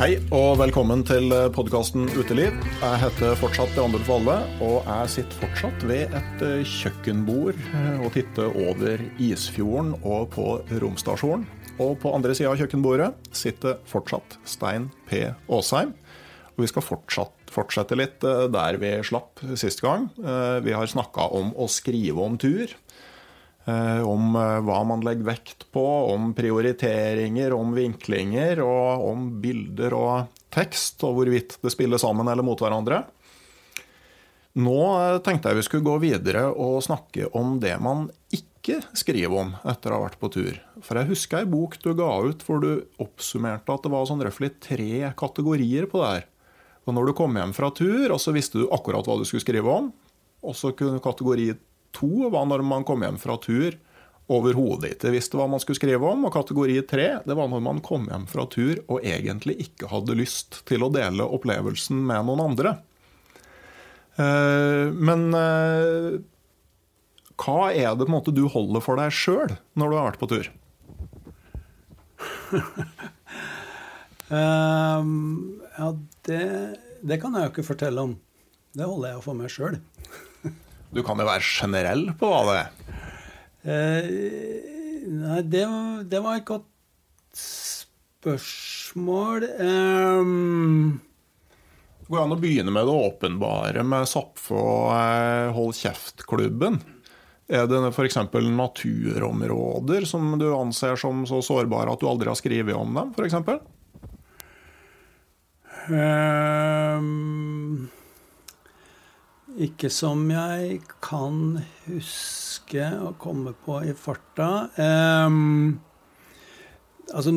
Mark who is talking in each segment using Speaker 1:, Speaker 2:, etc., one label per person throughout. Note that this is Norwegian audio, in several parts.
Speaker 1: Hei og velkommen til podkasten Uteliv. Jeg heter fortsatt Randulf Valle, og jeg sitter fortsatt ved et eh, kjøkkenbord eh, og titter over Isfjorden og på romstasjonen. Og på andre sida av kjøkkenbordet sitter fortsatt Stein P. Aasheim. Og vi skal fortsatt, fortsette litt eh, der vi slapp sist gang. Vi har snakka om å skrive om tur. Eh, om eh, hva man legger vekt på, om prioriteringer, om vinklinger, og om bilder og tekst, og hvorvidt det spiller sammen eller mot hverandre. Nå eh, tenkte jeg vi skulle gå videre og snakke om det man ikke skriver om etter å ha vært på tur. For jeg husker ei bok du ga ut hvor du oppsummerte at det var sånn røftlig tre kategorier på det her. Og når du kom hjem fra tur, og så visste du akkurat hva du skulle skrive om, og så kunne kategori to var når man kom hjem fra tur overhodet ikke visste hva man skulle skrive om. Og kategori tre det var når man kom hjem fra tur og egentlig ikke hadde lyst til å dele opplevelsen med noen andre. Eh, men eh, hva er det på en måte du holder for deg sjøl når du har vært på tur?
Speaker 2: um, ja, det, det, kan jeg jo ikke fortelle om. Det holder jeg for meg sjøl.
Speaker 1: Du kan jo være generell på hva det er.
Speaker 2: Eh, nei, det, det, var et godt spørsmål. Um,
Speaker 1: det går an å begynne med det åpenbare, med Sapfo og eh, Hold kjeft-klubben. Er det f.eks. naturområder som du anser som så sårbare at du aldri har skrevet om dem, f.eks.?
Speaker 2: Um, ikke som jeg kan huske å komme på i farta. Um, altså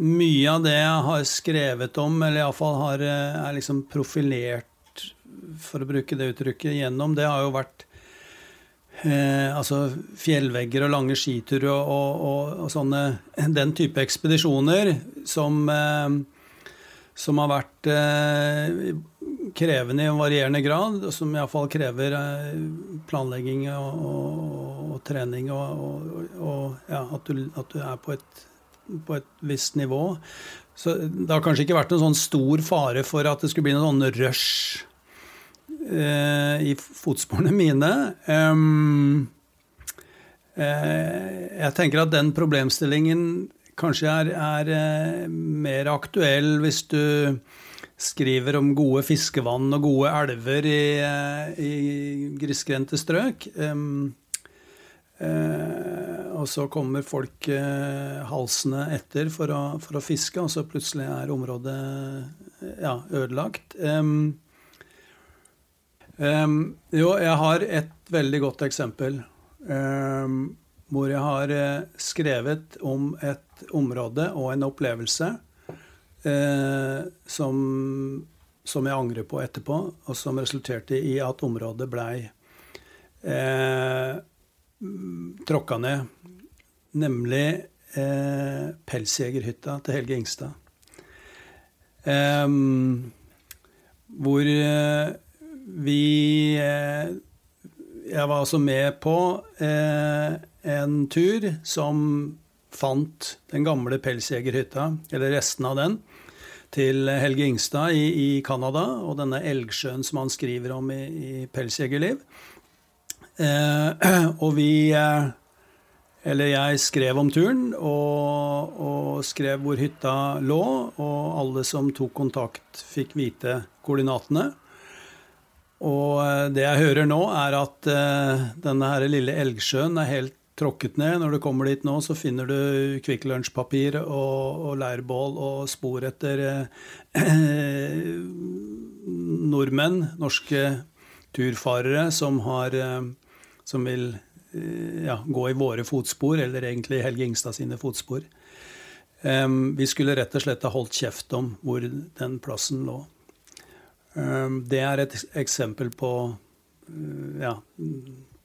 Speaker 2: Mye av det jeg har skrevet om, eller iallfall har, eh, er liksom profilert, for å bruke det uttrykket, gjennom, det har jo vært eh, altså fjellvegger og lange skiturer og, og, og, og, sånne Den type ekspedisjoner som, eh, som har vært eh, krevende i en varierende grad, som iallfall krever eh, planlegging og, og, og trening og, og ja, at, du, at, du, er på et, på et, visst nivå. Så det har kanskje ikke vært noen sånn stor fare for at det skulle bli noen sånn rush eh, i fotsporene mine. Um, eh, jeg tenker at den problemstillingen kanskje er, er eh, mer aktuell hvis du skriver om gode fiskevann og gode elver i, eh, i grisgrendte strøk. Um, uh, og så kommer folk uh, halsene etter for å, for å, fiske, og så plutselig er området ja, ødelagt. Um, Um, jo, jeg har et veldig godt eksempel. Hvor jeg har skrevet om et område og en opplevelse uh, som, som, jeg angrer på etterpå, og som resulterte i at området blei eh, tråkka ned. Nemlig eh, pelsjegerhytta til Helge Ingstad. Eh, hvor vi eh, Jeg var altså med på eh, en tur som fant den gamle pelsjegerhytta, eller resten av den, til Helge Ingstad i Canada, og denne elgsjøen som han skriver om i, i Pelsjegerliv. Eh, og vi eh, Eller jeg skrev om turen, og, og, skrev hvor hytta lå, og alle som tok kontakt, fikk vite koordinatene. Og eh, det jeg hører nå, er at eh, denne her lille Elgsjøen er helt tråkket ned. Når du kommer dit nå, så finner du Kvikk Lunsj-papir og, og, leirbål og spor etter eh, nordmenn, norske turfarere, som, har, eh, som vil ja, gå i våre fotspor, eller egentlig Helge Ingstad sine fotspor. Vi skulle rett og slett ha holdt kjeft om hvor den plassen lå. Det er et eksempel på, eh, ja,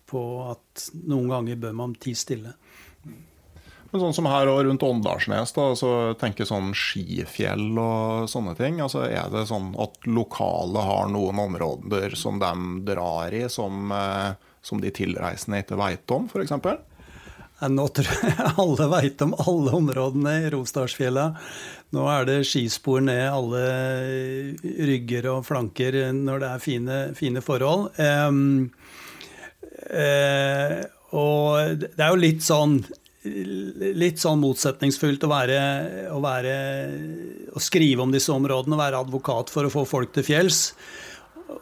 Speaker 2: på at noen ganger bør man tie stille.
Speaker 1: Men sånn som her og rundt Åndalsnes, da, så tenker sånn skifjell og sånne ting. altså Er det sånn at lokale har noen områder som de drar i, som, eh, som de tilreisende ikke veit om, f.eks.?
Speaker 2: Nå tror jeg alle veit om alle områdene i Romsdalsfjella. Nå er det skispor ned alle rygger og flanker når det er fine, fine forhold. Um, og det er jo litt sånn litt sånn motsetningsfullt å være, å være å skrive om disse områdene være advokat for å få folk til fjells.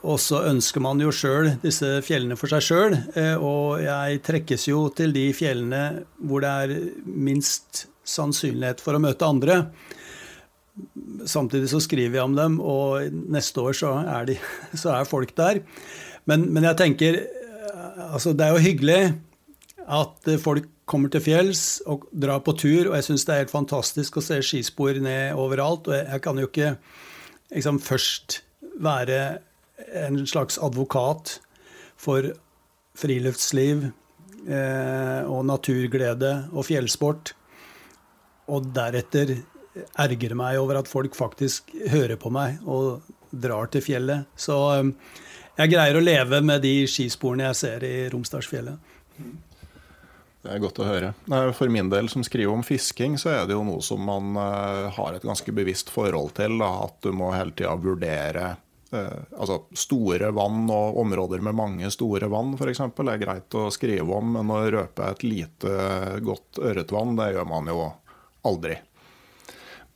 Speaker 2: Og så ønsker man jo sjøl disse fjellene for seg sjøl. Eh, og jeg trekkes jo til de fjellene hvor det er minst sannsynlighet for å møte andre. Samtidig så skriver jeg om dem, og neste år så er, de, så er folk der. Men, men, jeg tenker altså Det er jo hyggelig at folk kommer til fjells og drar på tur, og jeg syns det er helt fantastisk å se skispor ned overalt. Og jeg kan jo ikke liksom, først være en slags advokat for friluftsliv eh, og naturglede og fjellsport, og deretter ergre meg over at folk faktisk hører på meg og drar til fjellet. Så um, jeg greier å leve med de skisporene jeg ser i Romsdalsfjellet.
Speaker 1: Det er godt å høre. For min del som skriver om fisking, så er det jo noe som man uh, har et ganske bevisst forhold til. Da, at du må hele tida vurdere uh, altså store vann og områder med mange store vann f.eks. er greit å skrive om, men å røpe et lite godt ørretvann, det gjør man jo aldri.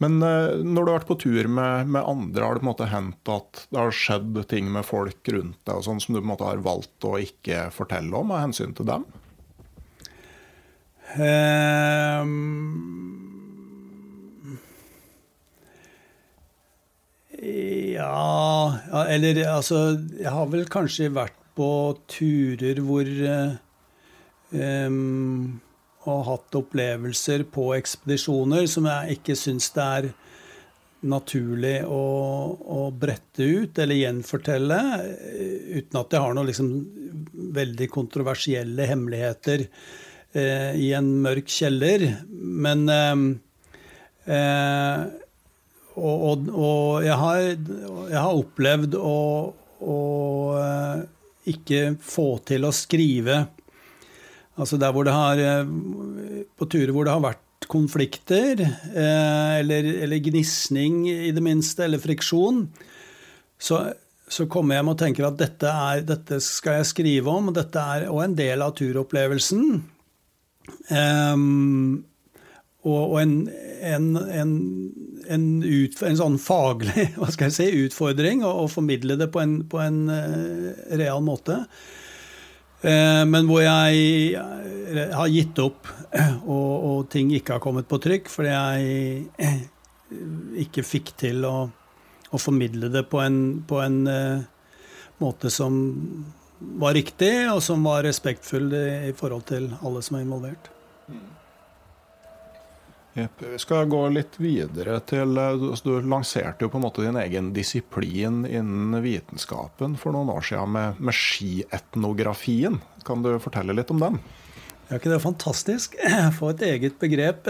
Speaker 1: Men eh, når du har vært på tur med, med, andre, har det på en måte hendt at det har skjedd ting med folk rundt deg og sånn som du på en måte har valgt å ikke fortelle om av hensyn til dem? Um,
Speaker 2: ja, eller altså Jeg har vel kanskje vært på turer hvor um, og hatt opplevelser på ekspedisjoner som jeg ikke syns det er naturlig å, å, brette ut eller gjenfortelle, uten at jeg har noen liksom veldig kontroversielle hemmeligheter eh, i en mørk kjeller. Men eh, eh, og, og, og jeg, har, jeg, har, opplevd å, å eh, ikke få til å skrive Altså der hvor det har eh, På turer hvor det har vært konflikter, eh, eller, eller gnisning i det minste, eller friksjon, så, så kommer jeg hjem og tenker at dette, er, dette, skal jeg skrive om, og dette er også en del av turopplevelsen. Um, og, og en, en, en, en, ut, en, sånn faglig hva skal jeg si, utfordring å formidle det på en, på en uh, real måte. Eh, men hvor jeg eh, har gitt opp, og, og, ting ikke har kommet på trykk fordi jeg eh, ikke fikk til å, å formidle det på en, på, en, måte som var riktig, og som var respektfull i, forhold til alle som er involvert.
Speaker 1: Jepp. Vi skal gå litt videre til Du lanserte jo på en måte din egen disiplin innen vitenskapen for noen år siden med, med skietnografien. Kan du fortelle litt om den?
Speaker 2: Er ikke det fantastisk? Få et eget begrep.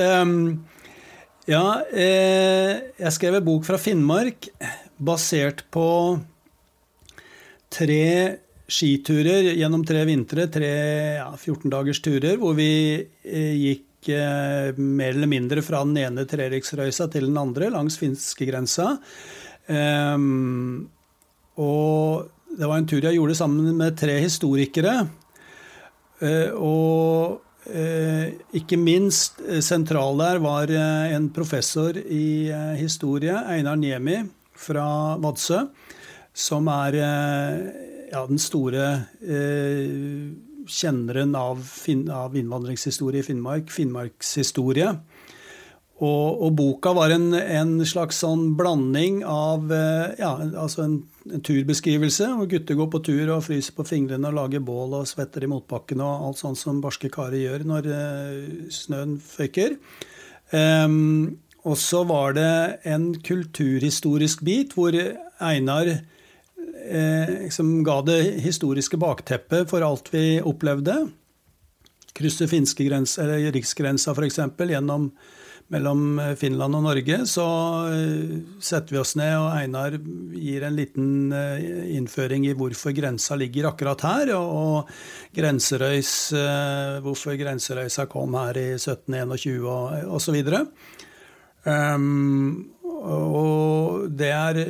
Speaker 2: Ja, eh, jeg skrev en bok fra Finnmark basert på tre skiturer gjennom tre vintre, tre ja, 14 dagers turer, hvor vi eh, Eh, mer eller mindre fra den ene Treriksrøysa til den andre langs finskegrensa. Um, og det var en tur jeg gjorde sammen med tre historikere. Uh, og uh, ikke minst sentral der var en professor i historie, Einar Niemi fra Vadsø, som er ja, den store kjenneren av, av innvandringshistorie i Finnmark, Finnmarkshistorie. Og, og, boka var en, en, slags sånn blanding av eh, ja, altså en, en, turbeskrivelse, hvor gutter går på tur og fryser på fingrene og lager bål og svetter i motbakken og alt sånt som barske karer gjør når uh, snøen føyker. Um, og så var det en kulturhistorisk bit hvor Einar eh, liksom ga det historiske bakteppet for alt vi opplevde. Krysse finske grense, eller riksgrensa f.eks. gjennom mellom Finland og Norge, så eh, setter vi oss ned, og Einar gir en liten eh, innføring i hvorfor grensa ligger akkurat her, og, Grenserøys, eh, hvorfor Grenserøysa kom her i 1721 og osv. Um, og det er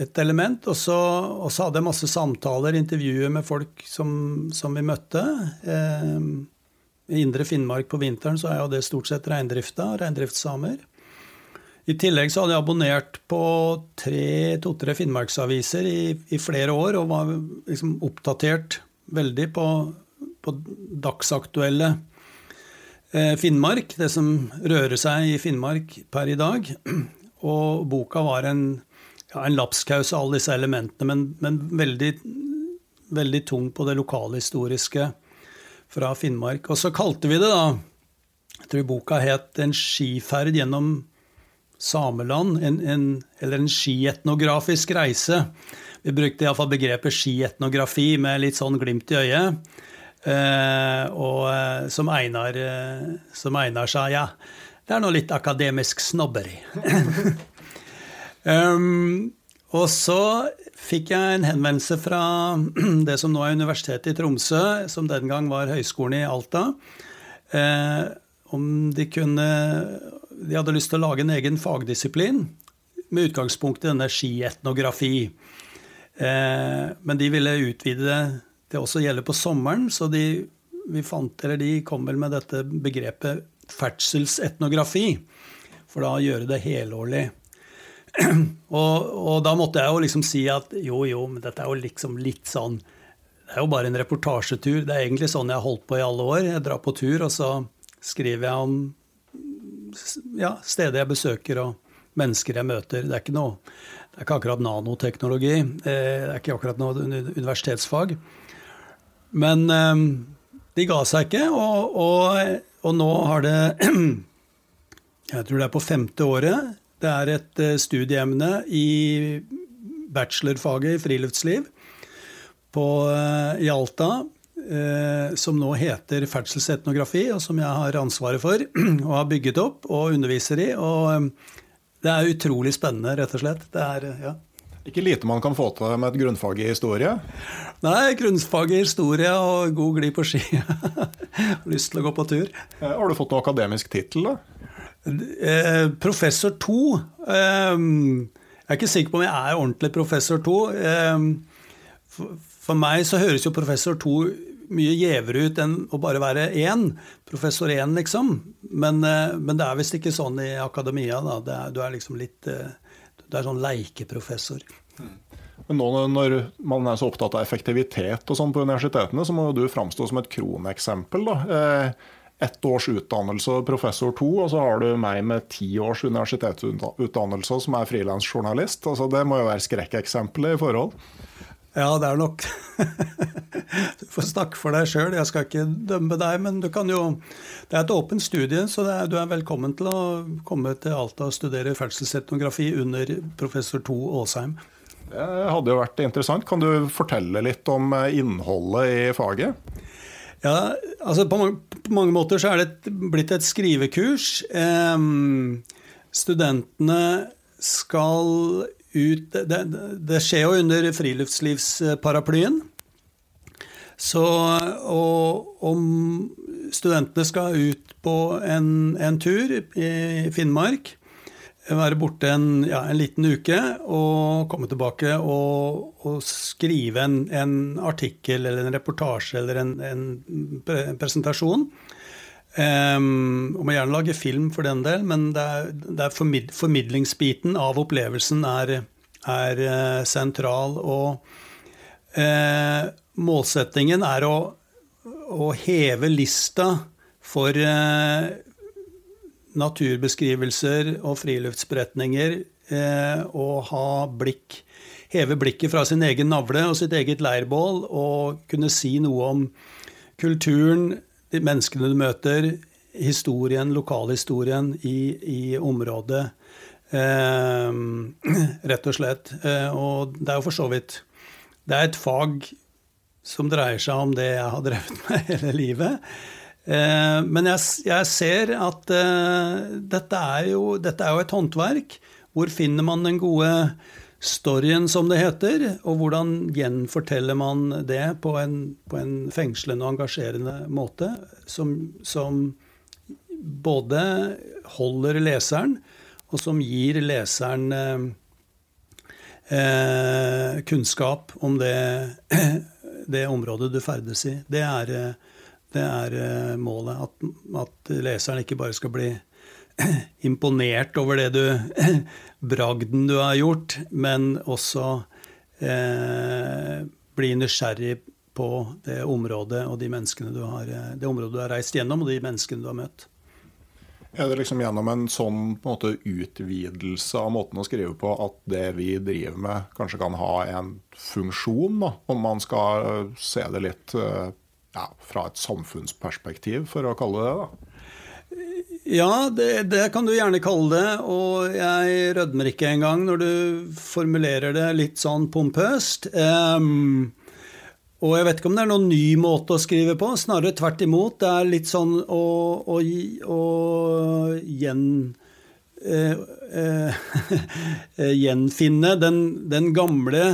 Speaker 2: et element. Og så, hadde jeg masse samtaler, intervjuer med folk som, som vi møtte. Eh, I Indre Finnmark på vinteren så er jo det stort sett reindrifta, reindriftssamer. I tillegg så hadde jeg abonnert på to-tre finnmarksaviser i, i, flere år og var liksom oppdatert veldig på, på dagsaktuelle eh, Finnmark, det som rører seg i Finnmark per i dag. Og boka var en ja, en lapskaus av alle disse elementene, men, men veldig, veldig, tung på det lokalhistoriske fra Finnmark. Og så kalte vi det, da Jeg tror boka het 'En skiferd gjennom sameland', en, en, eller en skietnografisk reise. Vi brukte iallfall begrepet skietnografi med litt sånn glimt i øyet. Eh, og eh, som Einar, eh, som Einar sa, ja, det er nå litt akademisk snobberi. Um, og så fikk jeg en henvendelse fra det som nå er Universitetet i Tromsø, som den gang var Høgskolen i Alta, eh, om de kunne De hadde lyst til å lage en egen fagdisiplin med utgangspunkt i denne skietnografi. Eh, men de ville utvide det også å gjelde på sommeren, så de, fant, de kom vel med dette begrepet ferdselsetnografi. For da å gjøre det helårlig. og, og, da måtte jeg jo liksom si at jo, jo, men dette er jo liksom litt sånn Det er jo bare en reportasjetur. Det er egentlig sånn jeg har holdt på i alle år. Jeg drar på tur, og så skriver jeg om ja, steder jeg besøker og mennesker jeg møter. Det er ikke noe det er ikke akkurat nanoteknologi. Eh, det er ikke akkurat noe universitetsfag. Men eh, de ga seg ikke, og, og, og nå har det Jeg tror det er på femte året det er et eh, studieemne i bachelorfaget i friluftsliv på, eh, i Alta. Eh, som nå heter ferdselsetnografi, og som jeg har ansvaret for og har bygget opp og underviser i. Og det er utrolig spennende, rett og slett. Det er, ja.
Speaker 1: Ikke lite man kan få til med et grunnfag i historie?
Speaker 2: Nei, grunnfag i historie og god glid på ski. Lyst til å gå på tur.
Speaker 1: Har du fått noen akademisk tittel, da?
Speaker 2: Eh, professor 2 eh, Jeg er ikke sikker på om jeg er ordentlig professor 2. Eh, for, for, meg så høres jo professor 2 mye gjevere ut enn å bare være én. Professor 1, liksom. Men, eh, men det er visst ikke sånn i akademia. Da. Er, du er liksom litt eh, Du er sånn leikeprofessor.
Speaker 1: Men nå når man er så opptatt av effektivitet og sånn på universitetene, så må du framstå som et kroneksempel. da. Eh, ett års utdannelse professor to, og så har du meg med ti års universitetsutdannelse som er frilansjournalist. Altså, det må jo være skrekkeksempelet i forhold.
Speaker 2: Ja, det er nok Du får snakke for deg sjøl, jeg skal ikke dømme deg. Men du kan jo Det er et åpent studie, så er, du er velkommen til å komme til Alta og studere ferdselsetnografi under professor To Aasheim.
Speaker 1: Det hadde jo vært interessant. Kan du fortelle litt om innholdet i faget?
Speaker 2: Ja, altså på mange, på mange måter så er det blitt et skrivekurs. Eh, studentene skal ut det, det, skjer jo under friluftslivsparaplyen. Så og, om studentene skal ut på en, en tur i Finnmark, være borte en, ja, en, liten uke og komme tilbake og, og skrive en, en, artikkel eller en reportasje eller en, en presentasjon. Um, og må gjerne lage film for den del, men det er, det er formid, formidlingsbiten av opplevelsen er, er uh, sentral. Og uh, målsettingen er å, å, heve lista for uh, naturbeskrivelser og friluftsberetninger og ha blikk Heve blikket fra sin egen navle og sitt eget leirbål og kunne si noe om kulturen, de menneskene du møter, historien, lokalhistorien i, i området. Eh, rett og slett. Eh, og det er jo for så vidt Det er et fag som dreier seg om det jeg har drevet med hele livet. Eh, men jeg, jeg, ser at eh, dette er, jo, dette, er jo, et håndverk. Hvor finner man den gode storyen, som det heter, og hvordan gjenforteller man det på en, på en fengslende og engasjerende måte, som, som, både holder leseren, og som gir leseren eh, eh kunnskap om det, det, området du ferdes i. Det er, det er eh, målet. At, at leseren ikke bare skal bli imponert over det du bragden du har gjort, men også eh, bli nysgjerrig på det området og de menneskene du har, eh, det området du har reist gjennom, og de menneskene du har møtt.
Speaker 1: Er det liksom gjennom en sånn en måte, utvidelse av måten å skrive på at det vi driver med, kanskje kan ha en funksjon? Da, om man skal se det litt eh, ja, fra et samfunnsperspektiv, for å kalle det det?
Speaker 2: Ja, det, det, kan du gjerne kalle det. Og jeg rødmer ikke engang når du formulerer det litt sånn pompøst. Um, og jeg vet ikke om det er noen ny måte å skrive på. Snarere tvert imot. Det er litt sånn å, å, å gjen... Uh, uh, gjenfinne den, den gamle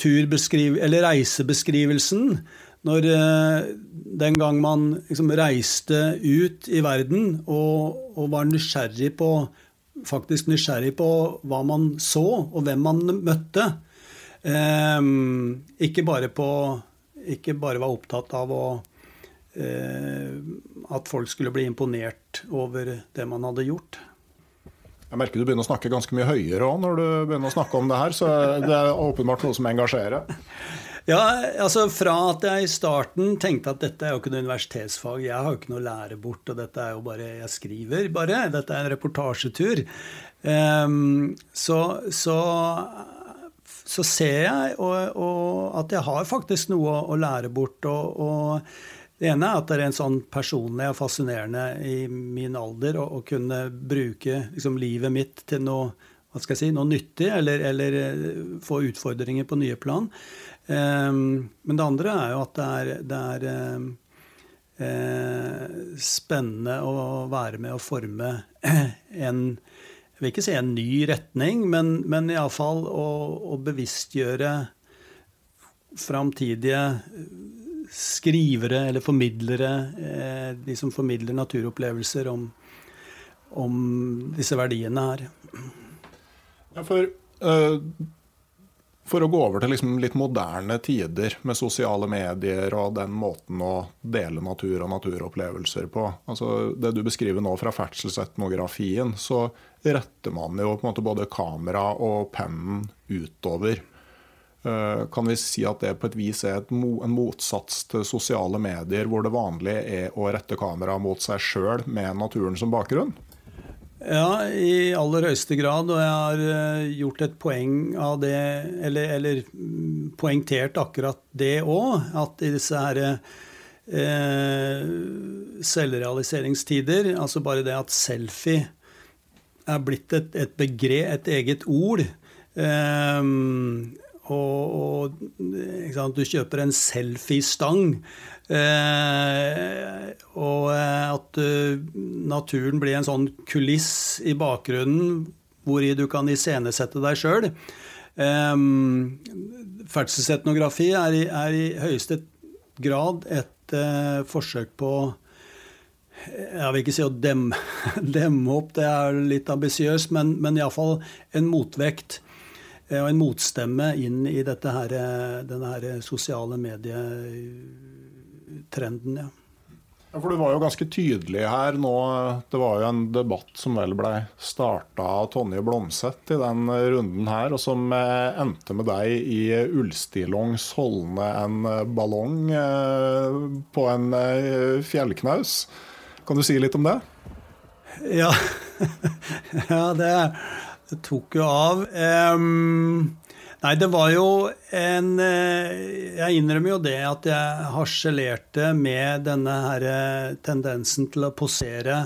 Speaker 2: turbeskriv... Eller reisebeskrivelsen når eh, den gang man liksom reiste ut i verden og, og, var nysgjerrig på faktisk nysgjerrig på hva man så, og hvem man møtte. Eh, ikke, bare på, ikke bare var opptatt av å, eh, at folk skulle bli imponert over det man hadde gjort.
Speaker 1: Jeg merker du begynner å snakke ganske mye høyere òg når du begynner å snakke om det her, så det er åpenbart noe som engasjerer.
Speaker 2: Ja, altså Fra at jeg i starten tenkte at dette er jo ikke noe universitetsfag, jeg har jo ikke noe å lære bort, og dette er jo bare Jeg skriver bare. Dette er en reportasjetur. Um, så, så, så, ser jeg og, og at jeg har faktisk noe å lære bort. og, og det ene er at det er en sånn personlig og fascinerende i min alder å, å kunne bruke liksom, livet mitt til noe, si, noe nyttig, eller, eller eh, få utfordringer på nye plan. Ehm, men det andre er jo at det er, det er eh, spennende å være med å forme en Jeg vil ikke si en ny retning, men, men iallfall å, å bevisstgjøre framtidige skrivere eller formidlere, eh, de som formidler naturopplevelser, om, om disse verdiene her.
Speaker 1: Ja, for uh, for å gå over til liksom litt moderne tider med sosiale medier og den måten å dele natur og naturopplevelser på. Altså det du beskriver nå fra ferdselsetnografien, så retter man jo på en måte både kamera og pennen utover. Eh, kan vi si at det på et vis er en motsats til sosiale medier, hvor det vanlige er å rette kameraet mot seg sjøl med naturen som bakgrunn?
Speaker 2: Ja, i aller høyeste grad. Og jeg har eh, gjort et poeng av det, eller, eller mm, poengtert akkurat det òg. At i disse her eh, selvrealiseringstider, altså bare det at selfie er blitt et, et begrep, et eget ord eh, og, og du kjøper en selfiestang. Eh, og eh, at uh, naturen blir en sånn kuliss i bakgrunnen hvori du kan iscenesette deg sjøl. Eh, Ferdselsetnografi er, er, i høyeste grad et eh, forsøk på jeg vil ikke si å demme, demme opp, det er litt ambisiøst, men, men iallfall en motvekt eh, og en motstemme inn i dette her, denne her sosiale mediet trenden, ja.
Speaker 1: Ja, For du var jo ganske tydelig her nå. Det var jo en debatt som vel ble starta av Tonje Blomseth i den runden her, og som eh, endte med deg i ullstillongs holdende en ballong eh, på en eh, fjellknaus. Kan du si litt om det?
Speaker 2: Ja, ja det, det, tok jo av. Um, Nei, det var jo en eh, Jeg innrømmer jo det at jeg harselerte med denne her eh, tendensen til å posere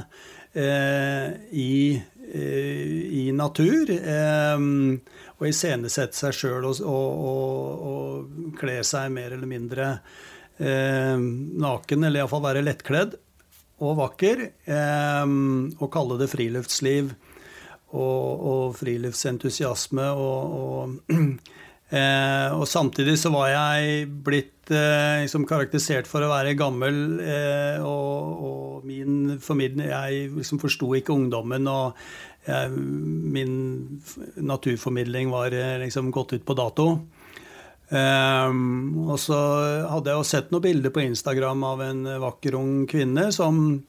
Speaker 2: eh, i, eh, i, natur. Eh, og iscenesette seg sjøl og, og, og, og, kle seg mer eller mindre eh, naken, eller iallfall være lettkledd og vakker. og kalle det friluftsliv og, og friluftsentusiasme. Og, og, eh, og, samtidig så var jeg blitt eh, liksom karakterisert for å være gammel, eh, og, min formidling Jeg liksom forsto ikke ungdommen, og jeg, min naturformidling var eh, liksom gått ut på dato. Um, og så hadde jeg jo sett noen bilder på Instagram av en vakker ung kvinne som,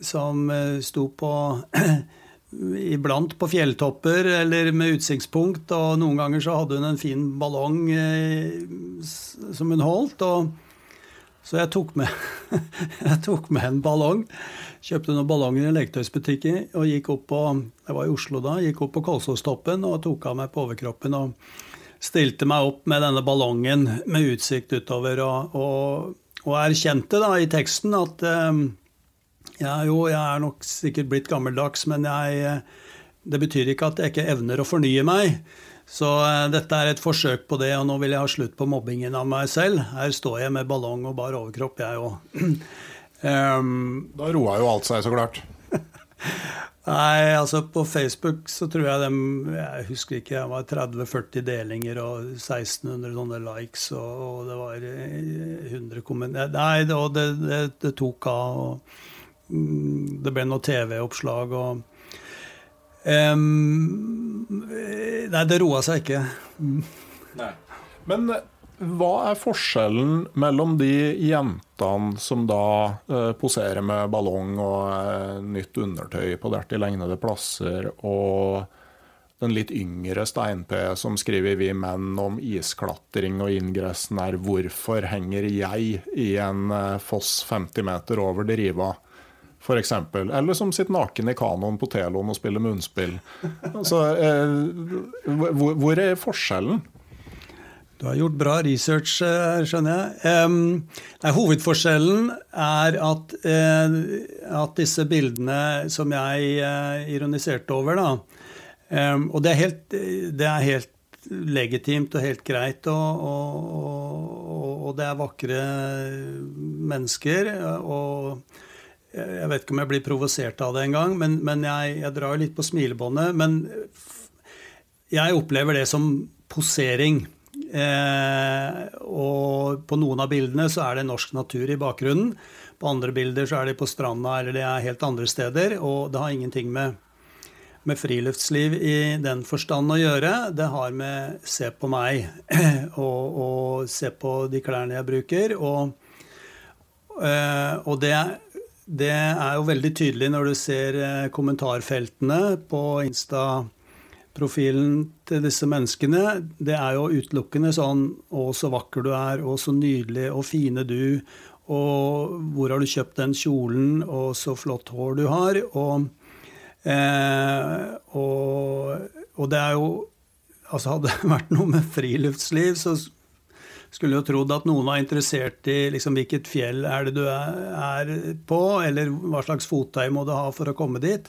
Speaker 2: som sto på iblant på fjelltopper eller med utsiktspunkt. Og noen ganger så hadde hun en fin ballong eh, som hun holdt. Og, så jeg tok, med, jeg tok med en ballong. Kjøpte noen ballonger i leketøysbutikken og gikk opp på jeg var i Oslo da, gikk opp på Kolsåstoppen og tok av meg på overkroppen. og Stilte meg opp med denne ballongen med utsikt utover. Og, og, og erkjente da i teksten at eh, ja, jo, jeg er nok sikkert blitt gammeldags, men jeg, det betyr ikke at jeg ikke evner å fornye meg. Så uh, dette er et forsøk på det, og nå vil jeg ha slutt på mobbingen av meg selv. Her står jeg med ballong og bar overkropp, jeg òg.
Speaker 1: um, da roa jo alt seg, så klart.
Speaker 2: Nei, altså på Facebook så tror jeg dem Jeg husker ikke, jeg var 30-40 delinger og 1600 sånne likes, og, og det var 100 eh, kommentarer Nei, det, det, det, det tok av. og det ble noe TV-oppslag og um, Nei, det roa seg ikke.
Speaker 1: Nei. Men eh, hva er forskjellen mellom de jentene som da eh, poserer med ballong og eh, nytt undertøy på dertil egnede plasser, og den litt yngre Stein-P som skriver 'Vi menn' om isklatring og inngressen er 'Hvorfor henger jeg i en eh, foss 50 meter over Driva'? f.eks. Eller som sitter naken i kanoen på teloen og spiller munnspill. Altså, eh, hvor, er forskjellen?
Speaker 2: Du har gjort bra research, eh, skjønner jeg. Um, hovedforskjellen er at, uh, at, disse bildene som jeg uh, ironiserte over, da um, Og det er, helt, det er, helt, legitimt og helt greit, og, og, og, og det er vakre mennesker. og jeg vet ikke om jeg blir provosert av det engang, men, men jeg, jeg drar litt på smilebåndet. Men jeg opplever det som posering. Eh, og på noen av bildene så er det norsk natur i bakgrunnen. På andre bilder så er de på stranda eller det er helt andre steder. Og det har ingenting med, med friluftsliv i den forstand å gjøre. Det har med se på meg og, og se på de klærne jeg bruker. Og, eh, og det det er jo veldig tydelig når du ser eh, kommentarfeltene på Insta-profilen til disse menneskene. Det er jo utelukkende sånn 'Å, så vakker du er', 'Å, så nydelig', 'Å, fine du', og 'Hvor har du kjøpt den kjolen', og 'Så flott hår du har'. Og Eh, og, og det er jo Altså hadde det vært noe med friluftsliv, så skulle jo trodd at noen var interessert i liksom, hvilket fjell er det du er, på, eller hva slags fottøy må du ha for å komme dit.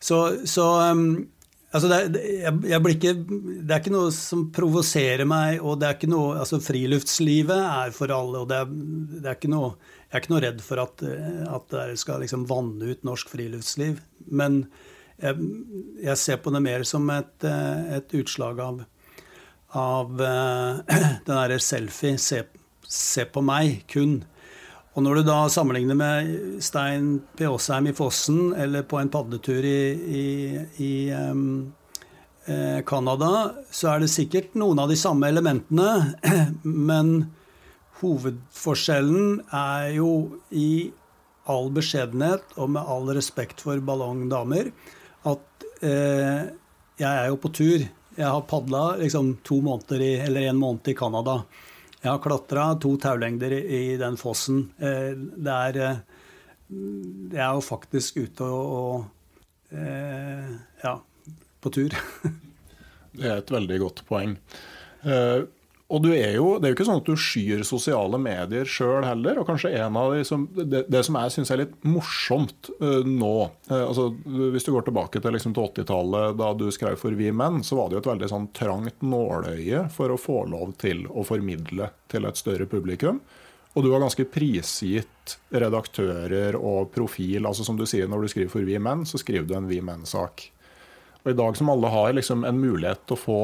Speaker 2: Så, så um, altså det, jeg, jeg ikke, det, er ikke noe som provoserer meg, og det er ikke noe altså Friluftslivet er for alle, og det er, det er ikke noe Jeg er ikke noe redd for at, at det skal liksom vanne ut norsk friluftsliv. Men jeg, jeg ser på det mer som et, et utslag av av uh, den derre selfie se, se, på meg, kun'. Og når du da sammenligner med Stein P. Aasheim i Fossen eller på en padletur i, i, i um, Canada, så er det sikkert noen av de samme elementene, men hovedforskjellen er jo i all beskjedenhet og med all respekt for ballongdamer at eh, jeg er jo på tur. Jeg har padla liksom to måneder i, eller en måned i Canada. Jeg har klatra to taulengder i, den fossen. Eh, det er eh, Jeg er jo faktisk ute og, og eh, ja, på tur.
Speaker 1: det er et veldig godt poeng. Og er jo, Det er jo ikke sånn at du skyr sosiale medier sjøl heller. og kanskje en av de som, Det, det som jeg syns er litt morsomt uh, nå uh, altså Hvis du går tilbake til, liksom, til 80-tallet, da du skrev for Vi Menn, så var det jo et veldig sånn trangt nåløye for å få lov til å formidle til et større publikum. Og du har ganske prisgitt redaktører og profil. altså Som du sier, når du skriver for Vi Menn, så skriver du en Vi Menn-sak. Og i dag som alle har liksom en mulighet til å få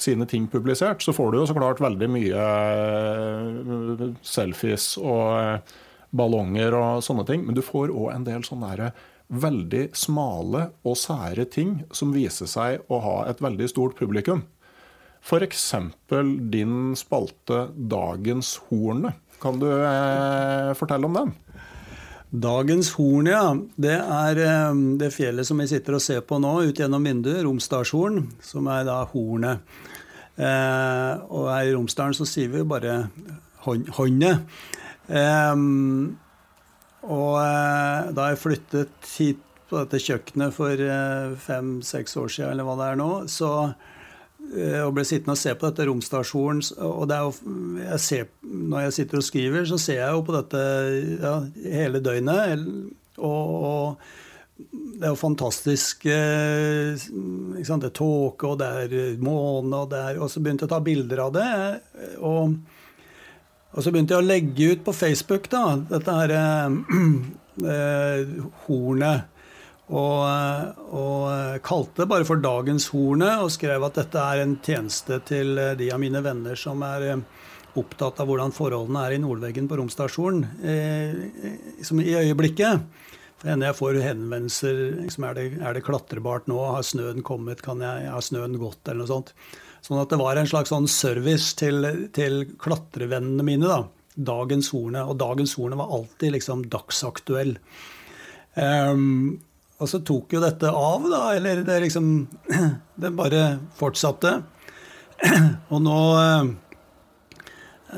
Speaker 1: sine ting publisert, så får du jo så klart veldig mye eh, selfies og eh, ballonger og sånne ting. Men du får òg en del sånne veldig smale og sære ting som viser seg å ha et veldig stort publikum. F.eks. din spalte 'Dagens hornet'. Kan du eh, fortelle om den?
Speaker 2: Dagens horn, ja. Det er eh, det fjellet som vi sitter og ser på nå ut gjennom vinduet, Romsdalshorn, som er da hornet. Eh, og her i Romsdalen så sier vi bare håndet. Eh, og eh, da jeg flyttet hit på dette kjøkkenet for eh, fem-seks år siden, eller hva det er nå, så og ble sittende og se på dette romstasjonen. Og det er jo, jeg ser, når jeg sitter og skriver, så ser jeg jo på dette ja, hele døgnet. Og, og, det er jo fantastisk eh, Det er tåke, og det er måne, og, det er, og så begynte jeg å ta bilder av det. Og, og, så begynte jeg å legge ut på Facebook da, dette her eh, hornet. Og, og, kalte det bare for Dagens Hornet og skrev at dette er en tjeneste til de av mine venner som er eh, opptatt av hvordan forholdene er i Nordveggen på romstasjonen eh, i øyeblikket. For henne jeg får henvendelser liksom, er, det, er det klatrebart nå? Har snøen kommet? Kan jeg, har snøen gått? Eller noe sånt. Sånn at det var en slags sånn service til, til klatrevennene mine. da. Dagens Hornet. Og Dagens Hornet var alltid liksom dagsaktuell. Um, og så tok jo dette av, da. Eller det liksom Det bare fortsatte. Og nå eh,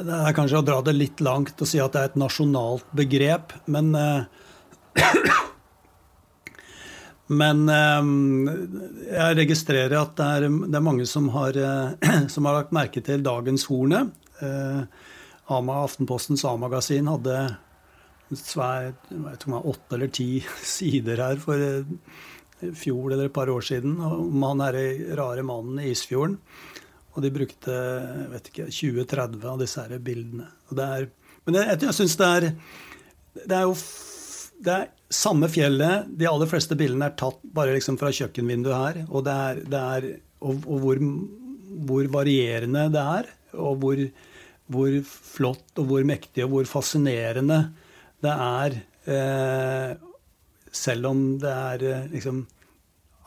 Speaker 2: Det er kanskje å dra det litt langt å si at det er et nasjonalt begrep, men eh, Men eh, jeg registrerer at det er, det er mange som har, som har, lagt merke til dagens Hornet. Aftenpostens A-magasin hadde svær, jeg vet ikke åtte eller ti sider her for i fjor eller et par år siden om han herre rare mannen i Isfjorden. Og de brukte jeg vet ikke, 20-30 av disse her bildene. Er, men jeg, jeg syns det er Det er jo det er samme fjellet. De aller fleste bildene er tatt bare liksom fra kjøkkenvinduet her. Og, det er, det er, og, og hvor, hvor, varierende det er. Og hvor, hvor flott og hvor mektig og hvor fascinerende det er eh, Selv om det er eh, liksom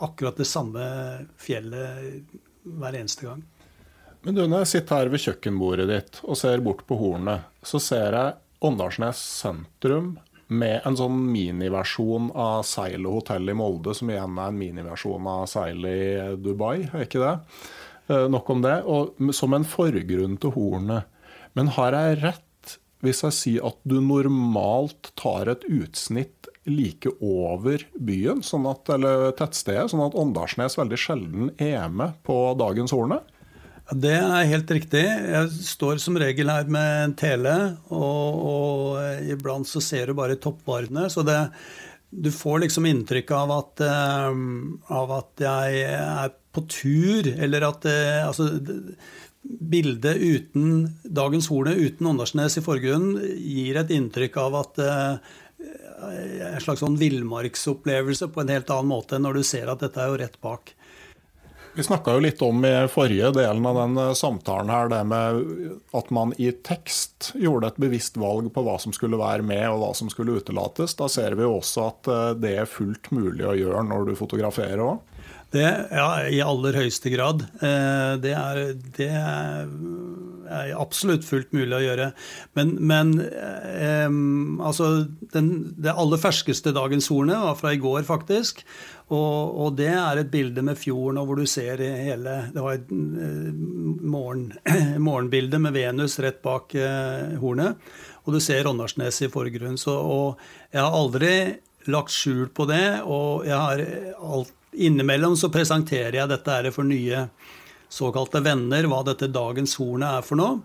Speaker 2: akkurat det samme fjellet hver eneste gang.
Speaker 1: Men du, når jeg sitter her ved kjøkkenbordet ditt og ser bort på hornet, så ser jeg Åndalsnes sentrum med en sånn miniversjon av Seilet hotell i Molde, som igjen er en miniversjon av Seilet i Dubai, er ikke det? Eh, nok om det. Og som en forgrunn til hornet. Men har jeg rett hvis jeg sier at du normalt tar et utsnitt like over byen, sånn at, eller tettstedet, sånn at Åndalsnes veldig sjelden er med på dagens Horne?
Speaker 2: Det er helt riktig. Jeg står som regel her med en tele, og, og iblant så ser du bare toppvarene. Så det, du får liksom inntrykk av at, av at jeg er på tur, eller at altså, bildet uten dagens Horne, uten Åndalsnes i forgrunnen, gir et inntrykk av at en slags sånn villmarksopplevelse på en helt annen måte når du ser at dette er jo rett bak.
Speaker 1: Vi snakka jo litt om i forrige delen av den samtalen her, det med at man i tekst gjorde et bevisst valg på hva som skulle være med og hva som skulle utelates. Da ser vi også at det er fullt mulig å gjøre når du fotograferer òg.
Speaker 2: Det, ja, i aller høyeste grad. Det er, det er absolutt fullt mulig å gjøre. Men, men eh, altså den, Det aller ferskeste dagens hornet var fra i går, faktisk. Og, og, det er et bilde med fjorden, og hvor du ser hele Det var et morgen, morgenbilde med Venus rett bak eh, hornet. Og du ser Ronnarsnes i forgrunnen. Så, og jeg har aldri lagt skjul på det. Og jeg har alt Innimellom så presenterer jeg dette her for nye såkalte venner, hva dette dagens hornet er for noe.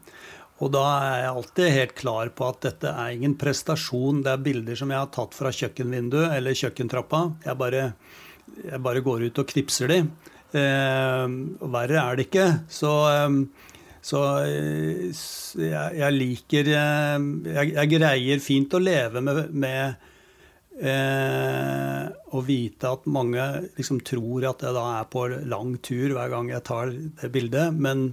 Speaker 2: Og da er jeg alltid helt klar på at dette er ingen prestasjon. Det er bilder som jeg har tatt fra kjøkkenvinduet eller kjøkkentrappa. Jeg bare, jeg bare går ut og knipser de. Eh, verre er det ikke. Så, så jeg, jeg, liker jeg, jeg, greier fint å leve med, med Eh, å vite at mange liksom tror at jeg da er på lang tur hver gang jeg tar det bildet. Men,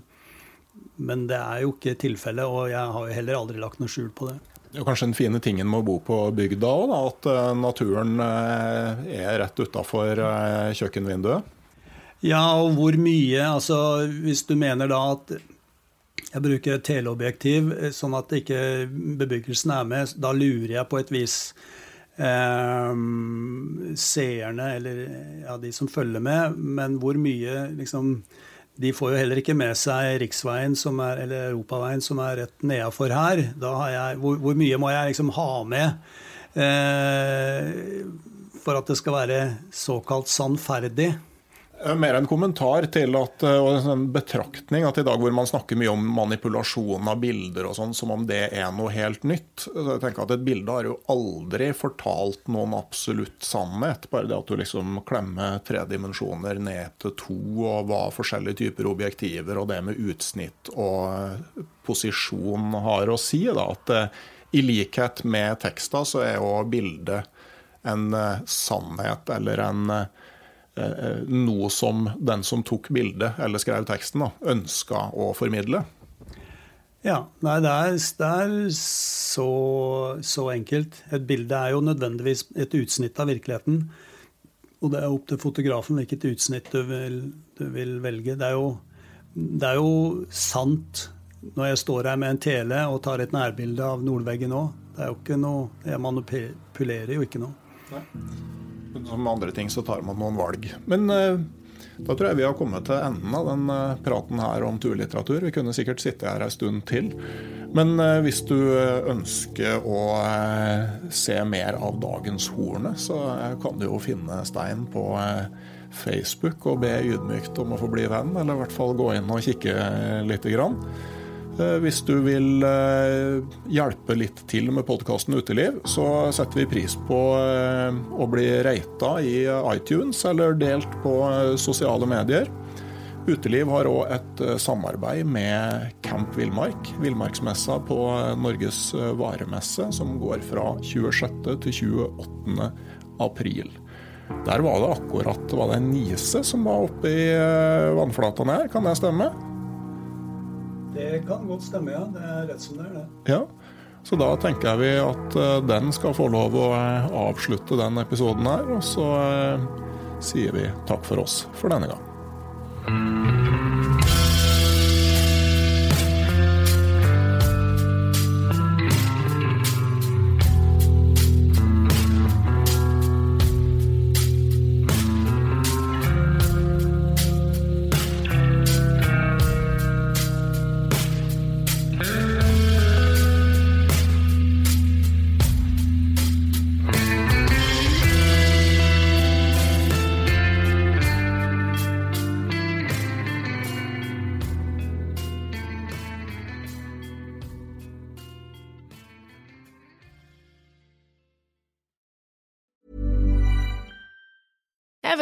Speaker 2: men det er jo ikke tilfellet, og jeg har jo heller aldri lagt noe skjul på det.
Speaker 1: Det er kanskje den fine tingen med å bo på bygda òg, at uh, naturen uh, er rett utafor uh, kjøkkenvinduet?
Speaker 2: Ja, og hvor mye Altså hvis du mener da at jeg bruker et teleobjektiv sånn at ikke bebyggelsen er med, da lurer jeg på et vis eh, seerne, eller ja, de som følger med. Men hvor mye liksom De får jo heller ikke med seg riksveien er, eller europaveien som er rett nedafor her. Jeg, hvor, hvor, mye må jeg liksom ha med eh, for at det skal være såkalt sannferdig?
Speaker 1: Eh, mer en kommentar til at, eh, og en betraktning at i dag hvor man snakker mye om manipulasjon av bilder og sånn, som om det er noe helt nytt. Så jeg tenker at Et bilde har jo aldri fortalt noen absolutt sannhet. Bare det at du liksom klemmer tre dimensjoner ned til to, og hva forskjellige typer objektiver og det med utsnitt og eh, posisjon har å si. Da, at i likhet med teksta så er jo bildet en sannhet eller en noe som den som tok bildet eller skrev teksten, da, ønska å formidle?
Speaker 2: Ja, nei, det er, det er så, så, enkelt. Et bilde er jo nødvendigvis et utsnitt av virkeligheten. Og det er opp til fotografen hvilket utsnitt du vil, du vil velge. Det er, jo, det er, jo, sant når jeg står her med en tele og tar et nærbilde av nordveggen nå. Det er jo ikke noe Jeg manipulerer jo ikke noe. Nei.
Speaker 1: Som andre ting så tar man noen valg. Men uh, da tror jeg vi har kommet til enden av den uh, praten her om turlitteratur. Vi kunne sikkert sitte her en stund til. Men uh, hvis du ønsker å se mer av dagens Hornet, så kan du jo finne Stein på Facebook og be ydmykt om å få bli venn, eller i hvert fall gå inn og kikke lite grann. Eh, hvis du vil eh, hjelpe litt til med podkasten Uteliv, så setter vi pris på eh, å bli reita i iTunes eller delt på sosiale medier. Uteliv har òg et samarbeid med Camp Villmark, villmarksmessa på Norges varemesse, som går fra 26. til 28. april. Der var det akkurat var det en nise som var oppe i vannflata her, kan det stemme?
Speaker 2: Det kan godt stemme, ja. Det er rett som det er, det.
Speaker 1: Ja, Så da tenker vi at eh, den skal få lov å eh, avslutte den episoden her. Og så eh, sier vi takk for oss for denne gang.